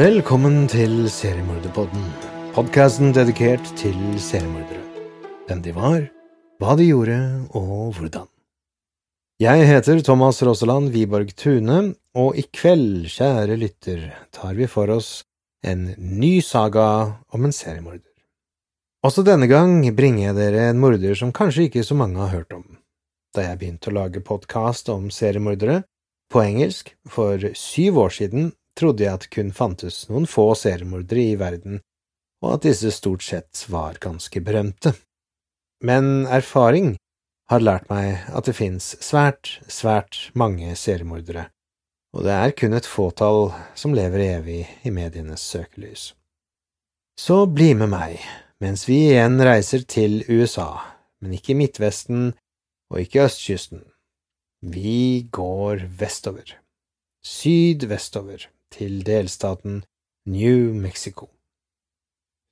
Velkommen til Seriemorderpodden, podkasten dedikert til seriemordere. Hvem de var, hva de gjorde og hvordan. Jeg heter Thomas Rosseland Wiborg Tune, og i kveld, kjære lytter, tar vi for oss en ny saga om en seriemorder. Også denne gang bringer jeg dere en morder som kanskje ikke så mange har hørt om. Da jeg begynte å lage podkast om seriemordere, på engelsk, for syv år siden, trodde jeg at det kun fantes noen få seriemordere i verden, og at disse stort sett var ganske berømte. Men erfaring har lært meg at det finnes svært, svært mange seriemordere, og det er kun et fåtall som lever evig i medienes søkelys. Så bli med meg mens vi igjen reiser til USA, men ikke Midtvesten og ikke østkysten. Vi går vestover, sydvestover, til delstaten New Mexico.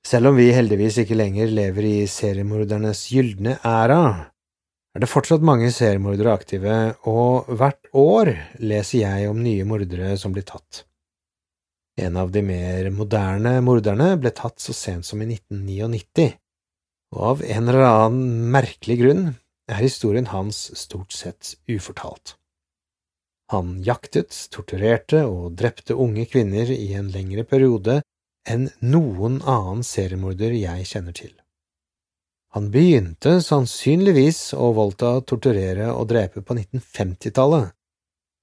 Selv om vi heldigvis ikke lenger lever i seriemordernes gylne æra, er det fortsatt mange seriemordere aktive, og hvert år leser jeg om nye mordere som blir tatt. En av de mer moderne morderne ble tatt så sent som i 1999, og av en eller annen merkelig grunn er historien hans stort sett ufortalt. Han jaktet, torturerte og drepte unge kvinner i en lengre periode enn noen annen seriemorder jeg kjenner til. Han begynte sannsynligvis å voldta, torturere og drepe på 1950-tallet,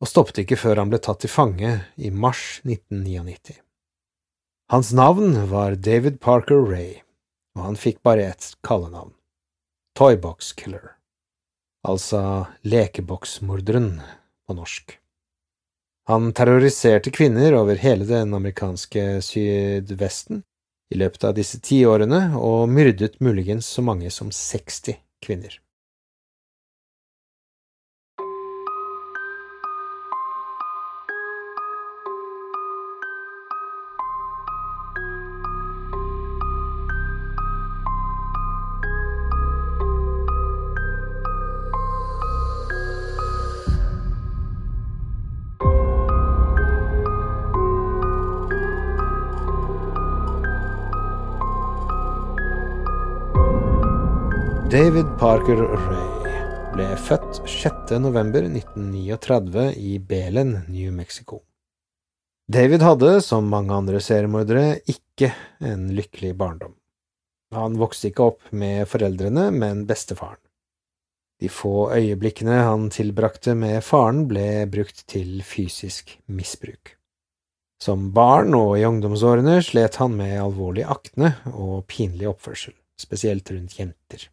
og stoppet ikke før han ble tatt til fange i mars 1999. Hans navn var David Parker Ray, og han fikk bare ett kallenavn, Toybox Killer, altså lekeboksmorderen på norsk. Han terroriserte kvinner over hele den amerikanske sydvesten i løpet av disse ti årene, og myrdet muligens så mange som 60 kvinner. David Parker Ray ble født 6. november 1939 i Belen, New Mexico. David hadde, som mange andre seriemordere, ikke en lykkelig barndom. Han vokste ikke opp med foreldrene, men bestefaren. De få øyeblikkene han tilbrakte med faren, ble brukt til fysisk misbruk. Som barn og i ungdomsårene slet han med alvorlig akne og pinlig oppførsel, spesielt rundt jenter.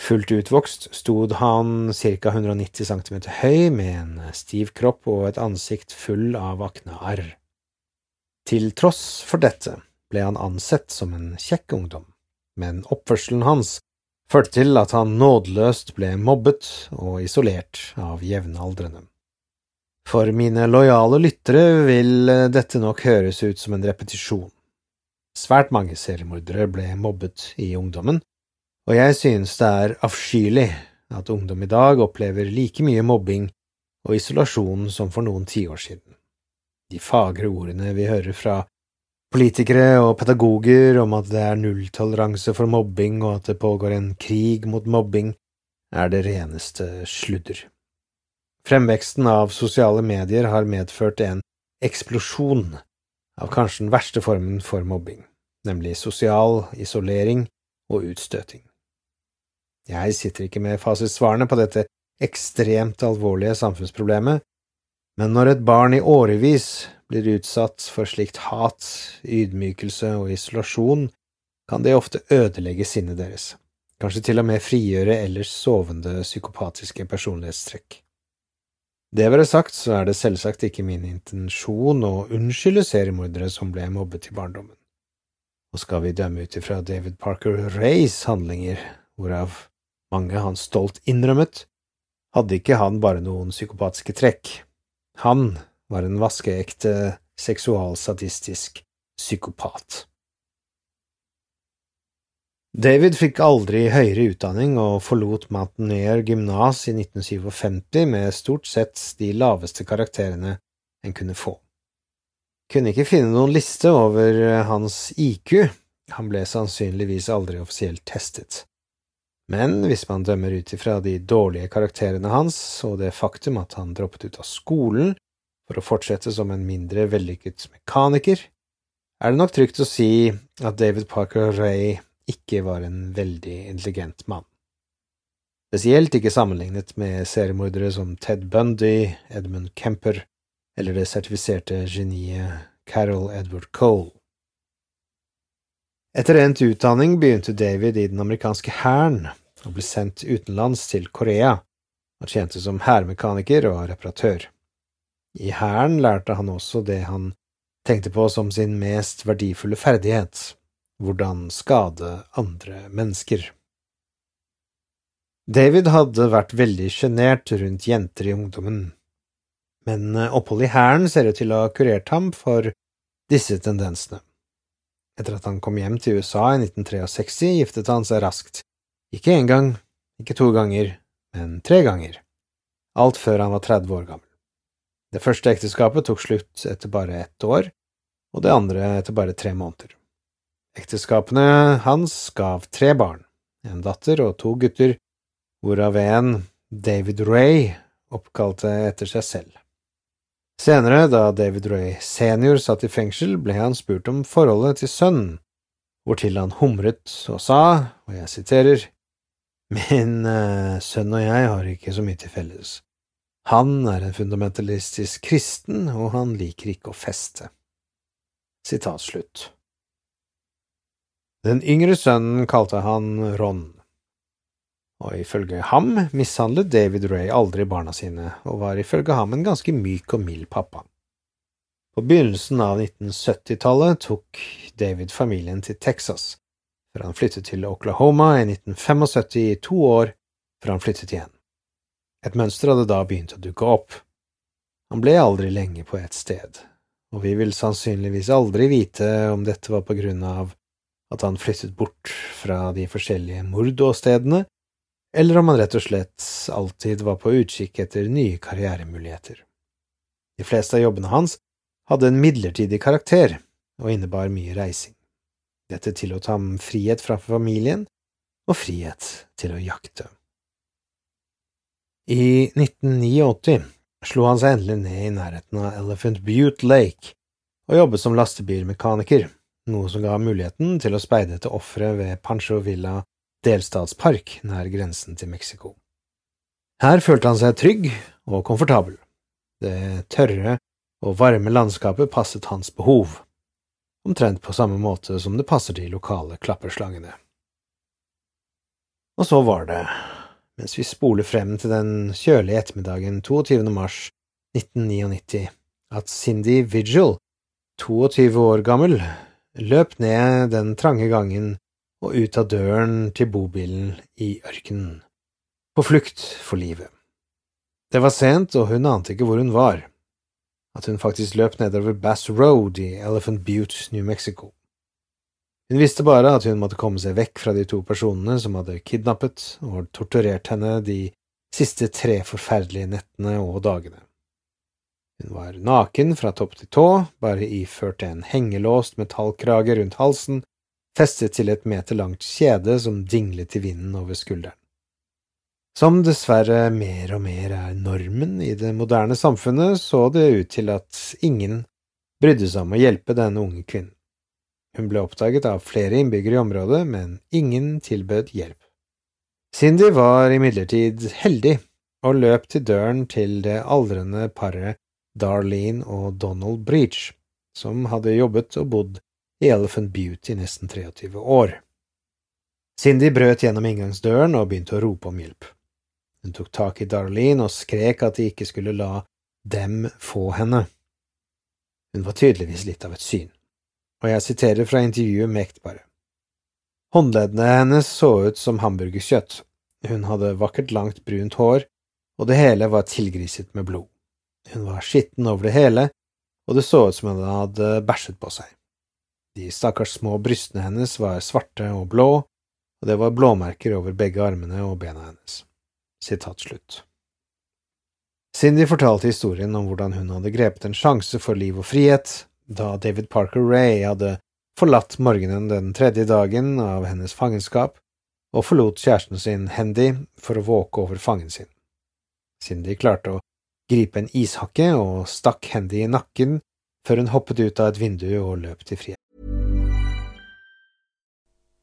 Fullt utvokst stod han ca 190 cm høy med en stiv kropp og et ansikt full av akne arr. Til tross for dette ble han ansett som en kjekk ungdom, men oppførselen hans førte til at han nådeløst ble mobbet og isolert av jevnaldrende. For mine lojale lyttere vil dette nok høres ut som en repetisjon. Svært mange seriemordere ble mobbet i ungdommen, og jeg synes det er avskyelig at ungdom i dag opplever like mye mobbing og isolasjon som for noen tiår siden. De fagre ordene vi hører fra politikere og pedagoger om at det er nulltoleranse for mobbing og at det pågår en krig mot mobbing, er det reneste sludder. Fremveksten av sosiale medier har medført en eksplosjon av kanskje den verste formen for mobbing, nemlig sosial isolering og utstøting. Jeg sitter ikke med fasitsvarene på dette ekstremt alvorlige samfunnsproblemet, men når et barn i årevis blir utsatt for slikt hat, ydmykelse og isolasjon, kan det ofte ødelegge sinnet deres, kanskje til og med frigjøre ellers sovende psykopatiske personlighetstrekk. Det være sagt, så er det selvsagt ikke min intensjon å unnskylde seriemordere som ble mobbet i barndommen. Og skal vi dømme ut ifra David Parker Rays handlinger, hvorav mange han stolt innrømmet, hadde ikke han bare noen psykopatiske trekk. Han var en vaskeekte seksualsadistisk psykopat. David fikk aldri høyere utdanning og forlot Mountaineer gymnas i 1957 med stort sett de laveste karakterene en kunne få. Kunne ikke finne noen liste over hans IQ, han ble sannsynligvis aldri offisielt testet. Men hvis man dømmer ut ifra de dårlige karakterene hans og det faktum at han droppet ut av skolen for å fortsette som en mindre vellykket mekaniker, er det nok trygt å si at David Parker Ray ikke var en veldig intelligent mann. Spesielt ikke sammenlignet med seriemordere som Ted Bundy, Edmund Kemper eller det sertifiserte geniet Carol Edward Cole. Etter endt utdanning begynte David i den amerikanske hæren og ble sendt utenlands til Korea og tjente som hærmekaniker og reparatør. I hæren lærte han også det han tenkte på som sin mest verdifulle ferdighet, hvordan skade andre mennesker. David hadde vært veldig sjenert rundt jenter i ungdommen, men oppholdet i hæren ser ut til å ha kurert ham for disse tendensene. Etter at han kom hjem til USA i 1963, giftet han seg raskt, ikke én gang, ikke to ganger, men tre ganger, alt før han var 30 år gammel. Det første ekteskapet tok slutt etter bare ett år, og det andre etter bare tre måneder. Ekteskapene hans gav tre barn, en datter og to gutter, hvorav en, David Ray, oppkalte etter seg selv. Senere, da David Ray senior satt i fengsel, ble han spurt om forholdet til sønnen, hvortil han humret og sa, og jeg siterer, Min uh, sønn og jeg har ikke så mye til felles. Han er en fundamentalistisk kristen, og han liker ikke å feste. Sitat slutt. Den yngre sønnen kalte han Ron, og ifølge ham mishandlet David Ray aldri barna sine, og var ifølge ham en ganske myk og mild pappa. På begynnelsen av 1970-tallet tok David familien til Texas, før han flyttet til Oklahoma i 1975 i to år før han flyttet igjen. Et mønster hadde da begynt å dukke opp. Han ble aldri lenge på ett sted, og vi vil sannsynligvis aldri vite om dette var på grunn av at han flyttet bort fra de forskjellige mordåstedene, eller om han rett og slett alltid var på utkikk etter nye karrieremuligheter. De fleste av jobbene hans hadde en midlertidig karakter og innebar mye reising. Dette tillot ham frihet fra familien og frihet til å jakte. I 1989 slo han seg endelig ned i nærheten av Elephant Butte Lake og jobbet som lastebilmekaniker noe som ga muligheten til å speide etter ofre ved Pancho Villa delstatspark nær grensen til Mexico. Her følte han seg trygg og komfortabel. Det tørre og varme landskapet passet hans behov, omtrent på samme måte som det passer de lokale klapperslangene. Og så var det, mens vi spoler frem til den kjølige ettermiddagen 22. mars 1999, at Cindy Vigil, 22 år gammel, løp ned den trange gangen og ut av døren til bobilen i ørkenen, på flukt for livet. Det var sent, og hun ante ikke hvor hun var, at hun faktisk løp nedover Bass Road i Elephant Butte, New Mexico. Hun visste bare at hun måtte komme seg vekk fra de to personene som hadde kidnappet og torturert henne de siste tre forferdelige nettene og dagene. Hun var naken fra topp til tå, bare iført en hengelåst metallkrage rundt halsen, festet til et meter langt kjede som dinglet i vinden over skulderen. Som dessverre mer og mer er normen i det moderne samfunnet, så det ut til at ingen brydde seg om å hjelpe denne unge kvinnen. Hun ble oppdaget av flere innbyggere i området, men ingen tilbød hjelp. Cindy var imidlertid heldig og løp til døren til det aldrende paret Darlene og Donald Breach, som hadde jobbet og bodd i Elephant Beauty nesten 23 år. Cindy brøt gjennom inngangsdøren og begynte å rope om hjelp. Hun tok tak i Darlene og skrek at de ikke skulle la dem få henne. Hun var tydeligvis litt av et syn, og jeg siterer fra intervjuet med ekteparet. Håndleddene hennes så ut som hamburgerkjøtt, hun hadde vakkert, langt, brunt hår, og det hele var tilgriset med blod. Hun var skitten over det hele, og det så ut som hun hadde bæsjet på seg. De stakkars små brystene hennes var svarte og blå, og det var blåmerker over begge armene og bena hennes. Sitat slutt. Cindy fortalte historien om hvordan hun hadde grepet en sjanse for liv og frihet da David Parker Ray hadde forlatt morgenen den tredje dagen av hennes fangenskap og forlot kjæresten sin Hendy for å våke over fangen sin. Cindy klarte å gripe en ishakke og stakk Hendy i nakken før hun hoppet ut av et vindu og løp til frihet.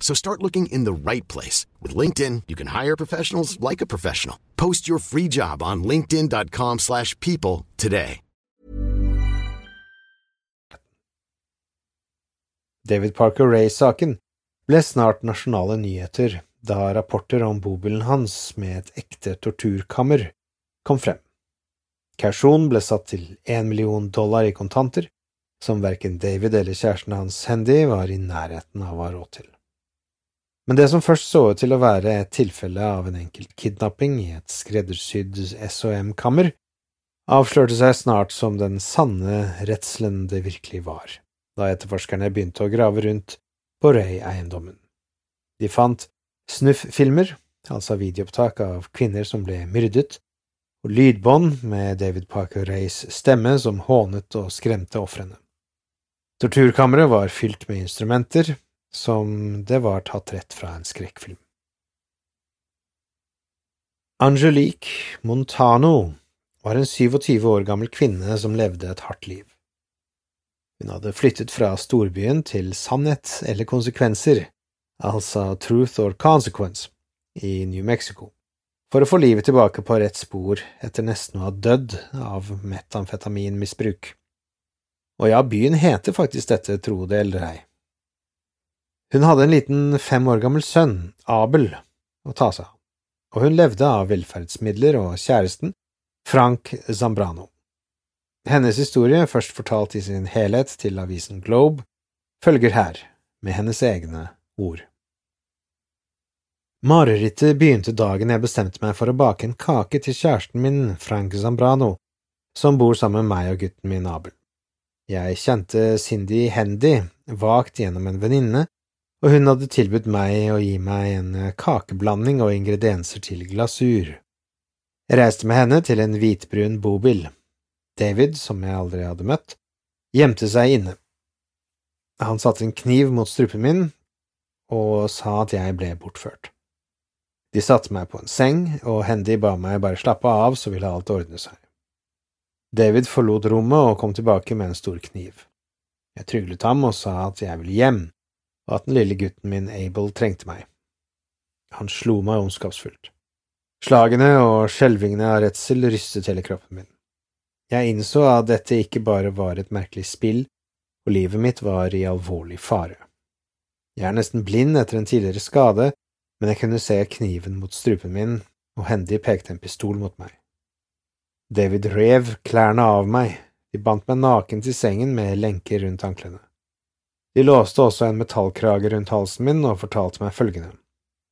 So start looking in the right place. With LinkedIn, you can hire professionals like a professional. Post your free job on linkedin.com slash people today. David Parker Ray-saken ble snart nasjonale nyheter da rapporter om bobilen hans med et ekte torturkammer kom frem. Kausjonen ble satt til én million dollar i kontanter, som verken David eller kjæresten hans Handy var i nærheten av å ha råd til. Men det som først så ut til å være et tilfelle av en enkelt kidnapping i et skreddersydd SOM-kammer, avslørte seg snart som den sanne redselen det virkelig var, da etterforskerne begynte å grave rundt på Ray-eiendommen. De fant snufffilmer, altså videoopptak av kvinner som ble myrdet, og lydbånd med David Parker Rays stemme som hånet og skremte ofrene. Torturkammeret var fylt med instrumenter, som det var tatt rett fra en skrekkfilm. Angelique Montano var en 27 år gammel kvinne som levde et hardt liv. Hun hadde flyttet fra storbyen til Sannhet eller konsekvenser, altså Truth or Consequence, i New Mexico, for å få livet tilbake på rett spor etter nesten å ha dødd av metamfetaminmisbruk. Og ja, byen heter faktisk dette, tro det eller ei. Hun hadde en liten fem år gammel sønn, Abel, å ta seg av, og hun levde av velferdsmidler og kjæresten, Frank Zambrano. Hennes historie, først fortalt i sin helhet til avisen Globe, følger her, med hennes egne ord. Marerittet begynte dagen jeg bestemte meg for å bake en kake til kjæresten min, Frank Zambrano, som bor sammen med meg og gutten min, Abel. Jeg kjente Cindy Hendy vagt gjennom en venninne, og hun hadde tilbudt meg å gi meg en kakeblanding og ingredienser til glasur. Jeg reiste med henne til en hvitbrun bobil. David, som jeg aldri hadde møtt, gjemte seg inne. Han satte en kniv mot strupen min og sa at jeg ble bortført. De satte meg på en seng, og Hendy ba meg bare slappe av, så ville alt ordne seg. David forlot rommet og kom tilbake med en stor kniv. Jeg tryglet ham og sa at jeg ville hjem, og at den lille gutten min Abel trengte meg. Han slo meg ondskapsfullt. Slagene og skjelvingene av redsel rystet hele kroppen min. Jeg innså at dette ikke bare var et merkelig spill, og livet mitt var i alvorlig fare. Jeg er nesten blind etter en tidligere skade, men jeg kunne se kniven mot strupen min, og Hendy pekte en pistol mot meg. David rev klærne av meg, de bandt meg naken til sengen med lenker rundt anklene. De låste også en metallkrage rundt halsen min og fortalte meg følgende.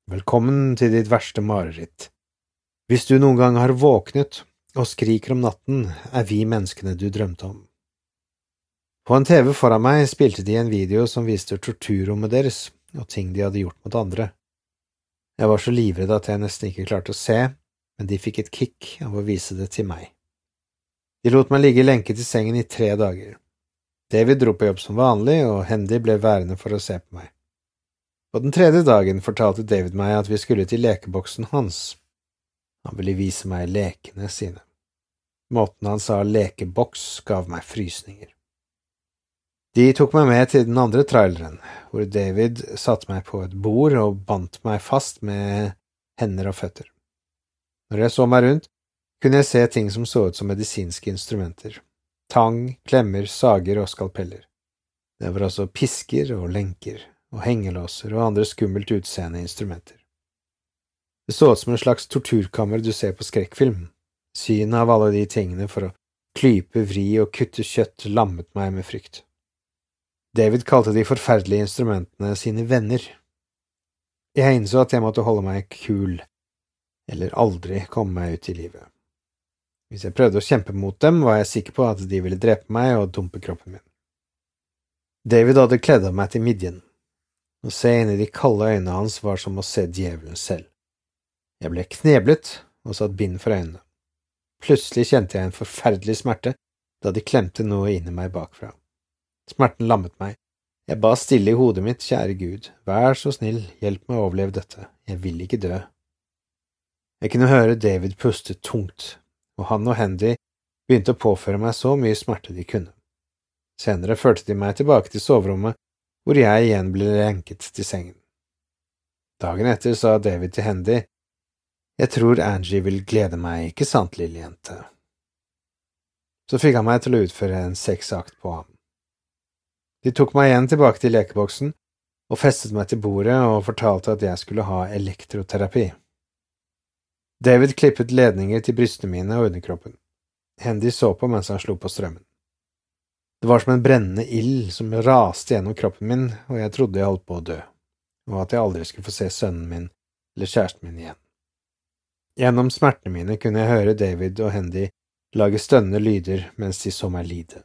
Velkommen til ditt verste mareritt. Hvis du noen gang har våknet og skriker om natten, er vi menneskene du drømte om. På en TV foran meg spilte de en video som viste torturrommet deres og ting de hadde gjort mot andre. Jeg var så livredd at jeg nesten ikke klarte å se, men de fikk et kick av å vise det til meg. De lot meg ligge lenket i sengen i tre dager. David dro på jobb som vanlig, og Hendy ble værende for å se på meg. På den tredje dagen fortalte David meg at vi skulle til lekeboksen hans. Han ville vise meg lekene sine. Måten han sa lekeboks gav meg frysninger. De tok meg med til den andre traileren, hvor David satte meg på et bord og bandt meg fast med hender og føtter. Når jeg så meg rundt, kunne jeg se ting som så ut som medisinske instrumenter. Tang, klemmer, sager og skalpeller. Det var altså pisker og lenker og hengelåser og andre skummelt utseende instrumenter. Det så ut som en slags torturkammer du ser på skrekkfilm. Synet av alle de tingene for å klype, vri og kutte kjøtt lammet meg med frykt. David kalte de forferdelige instrumentene sine venner. Jeg innså at jeg måtte holde meg kul, eller aldri komme meg ut i livet. Hvis jeg prøvde å kjempe mot dem, var jeg sikker på at de ville drepe meg og dumpe kroppen min. David hadde kledd av meg til midjen. Å se inn i de kalde øynene hans var som å se djevelen selv. Jeg ble kneblet og satt bind for øynene. Plutselig kjente jeg en forferdelig smerte da de klemte noe inn i meg bakfra. Smerten lammet meg. Jeg ba stille i hodet mitt, kjære Gud, vær så snill, hjelp meg å overleve dette, jeg vil ikke dø. Jeg kunne høre David puste tungt, og han og Hendy begynte å påføre meg så mye smerte de kunne. Senere førte de meg tilbake til soverommet, hvor jeg igjen ble lenket til sengen. Dagen etter sa David til Hendy, Jeg tror Angie vil glede meg, ikke sant, lille jente? Så fikk han meg til å utføre en sexakt på ham. De tok meg igjen tilbake til lekeboksen og festet meg til bordet og fortalte at jeg skulle ha elektroterapi. David klippet ledninger til brystene mine og underkroppen. Hendy så på mens han slo på strømmen. Det var som en brennende ild som raste gjennom kroppen min, og jeg trodde jeg holdt på å dø, og at jeg aldri skulle få se sønnen min eller kjæresten min igjen. Gjennom smertene mine kunne jeg høre David og Hendy lage stønnende lyder mens de så meg lide.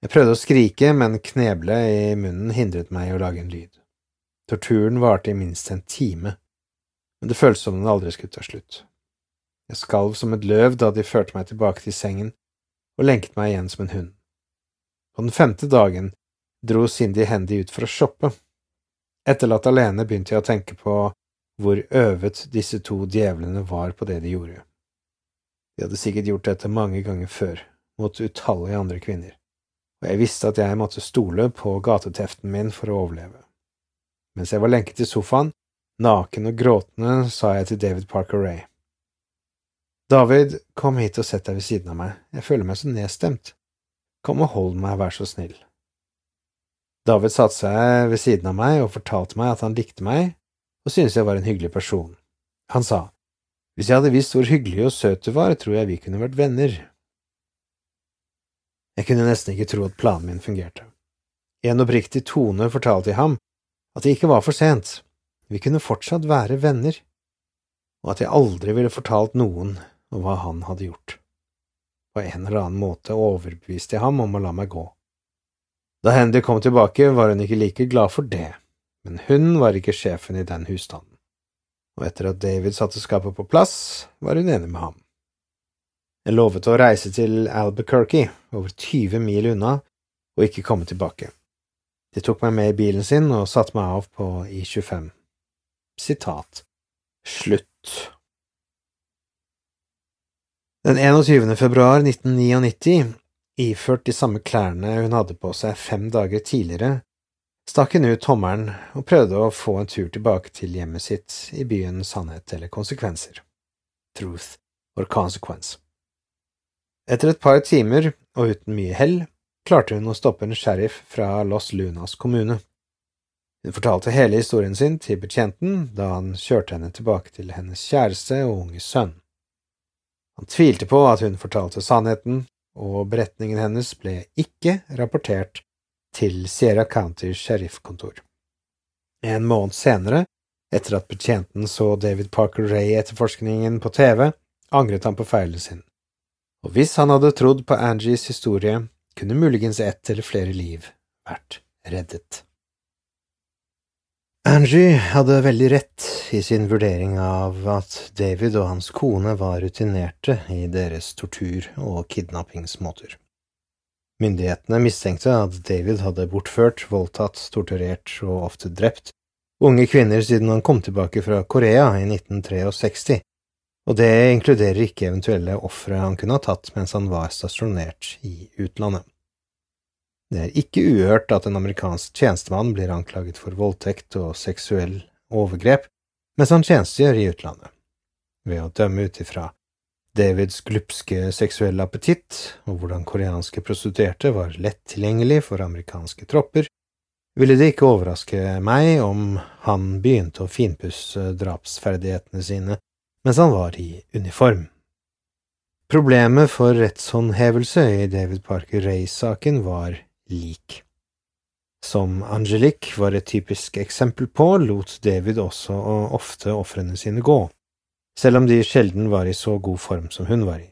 Jeg prøvde å skrike, men kneblet i munnen hindret meg i å lage en lyd. Torturen varte i minst en time, men det føltes som den aldri skulle ta slutt. Jeg skalv som et løv da de førte meg tilbake til sengen og lenket meg igjen som en hund. På den femte dagen dro Cindy Hendy ut for å shoppe. Etterlatt alene begynte jeg å tenke på hvor øvet disse to djevlene var på det de gjorde. De hadde sikkert gjort dette mange ganger før, mot utallige andre kvinner og jeg visste at jeg måtte stole på gateteften min for å overleve. Mens jeg var lenket i sofaen, naken og gråtende, sa jeg til David Parker Ray. David, kom hit og sett deg ved siden av meg, jeg føler meg så nedstemt. Kom og hold meg, vær så snill. David satte seg ved siden av meg og fortalte meg at han likte meg og syntes jeg var en hyggelig person. Han sa, Hvis jeg hadde visst hvor hyggelig og søt du var, tror jeg vi kunne vært venner. Jeg kunne nesten ikke tro at planen min fungerte. I en oppriktig tone fortalte jeg ham at det ikke var for sent, vi kunne fortsatt være venner, og at jeg aldri ville fortalt noen om hva han hadde gjort. På en eller annen måte overbeviste jeg ham om å la meg gå. Da Hendy kom tilbake, var hun ikke like glad for det, men hun var ikke sjefen i den husstanden, og etter at David satte skapet på plass, var hun enig med ham. Jeg lovet å reise til Albuquerque, over 20 mil unna, og ikke komme tilbake. De tok meg med i bilen sin og satte meg av på I25. Sitat Slutt. Den 21. februar 1999, iført de samme klærne hun hadde på seg fem dager tidligere, stakk hun ut tommelen og prøvde å få en tur tilbake til hjemmet sitt i byen Sannhet eller konsekvenser. Truth or consequence. Etter et par timer, og uten mye hell, klarte hun å stoppe en sheriff fra Los Lunas kommune. Hun fortalte hele historien sin til betjenten da han kjørte henne tilbake til hennes kjæreste og unge sønn. Han tvilte på at hun fortalte sannheten, og beretningen hennes ble ikke rapportert til Sierra County sheriffkontor. En måned senere, etter at betjenten så David Parker Ray-etterforskningen på TV, angret han på feilen sin, og hvis han hadde trodd på Angies historie, kunne muligens ett eller flere liv vært reddet. Angie hadde veldig rett i sin vurdering av at David og hans kone var rutinerte i deres tortur- og kidnappingsmåter. Myndighetene mistenkte at David hadde bortført, voldtatt, torturert og ofte drept unge kvinner siden han kom tilbake fra Korea i 1963, og det inkluderer ikke eventuelle ofre han kunne ha tatt mens han var stasjonert i utlandet. Det er ikke uhørt at en amerikansk tjenestemann blir anklaget for voldtekt og seksuell overgrep mens han tjenestegjør i utlandet. Ved å dømme ut ifra Davids glupske seksuelle appetitt og hvordan koreanske prostituerte var lett tilgjengelig for amerikanske tropper, ville det ikke overraske meg om han begynte å finpusse drapsferdighetene sine mens han var i uniform. Problemet for rettshåndhevelse i David Parker Ray-saken var lik. Som Angelique var et typisk eksempel på, lot David også ofte ofrene sine gå, selv om de sjelden var i så god form som hun var i,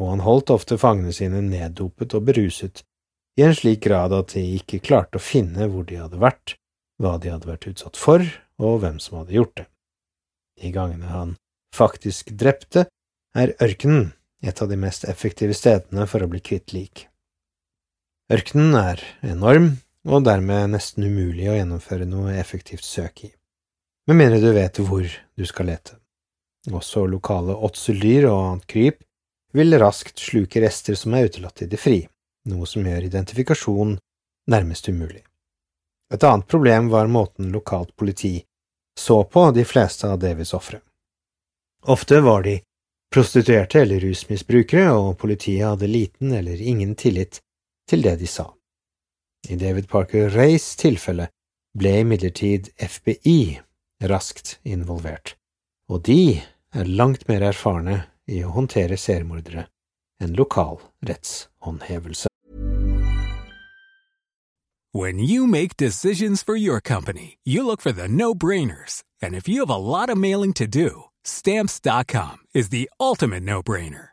og han holdt ofte fangene sine neddopet og beruset i en slik grad at de ikke klarte å finne hvor de hadde vært, hva de hadde vært utsatt for, og hvem som hadde gjort det. De gangene han faktisk drepte, er ørkenen et av de mest effektive stedene for å bli kvitt lik. Ørkenen er enorm og dermed nesten umulig å gjennomføre noe effektivt søk i, med mindre du vet hvor du skal lete. Også lokale åtseldyr og annet kryp vil raskt sluke rester som er utelatt i det fri, noe som gjør identifikasjon nærmest umulig. Et annet problem var måten lokalt politi så på de fleste av Davids ofre. Ofte var de prostituerte eller rusmisbrukere, og politiet hadde liten eller ingen tillit til det de sa. I David Parker Rays tilfelle ble imidlertid FBI raskt involvert, og de er langt mer erfarne i å håndtere seriemordere enn lokal rettshåndhevelse. When you make decisions for your company, you look for the no-brainers. And if you have a lot of mailing to do, stamps.com is the ultimate no-brainer.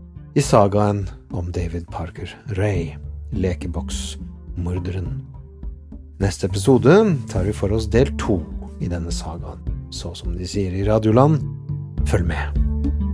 i sagaen om David Parker Ray. Lekeboksmorderen. Neste episode tar vi for oss del to i denne sagaen. Så som de sier i Radioland, følg med.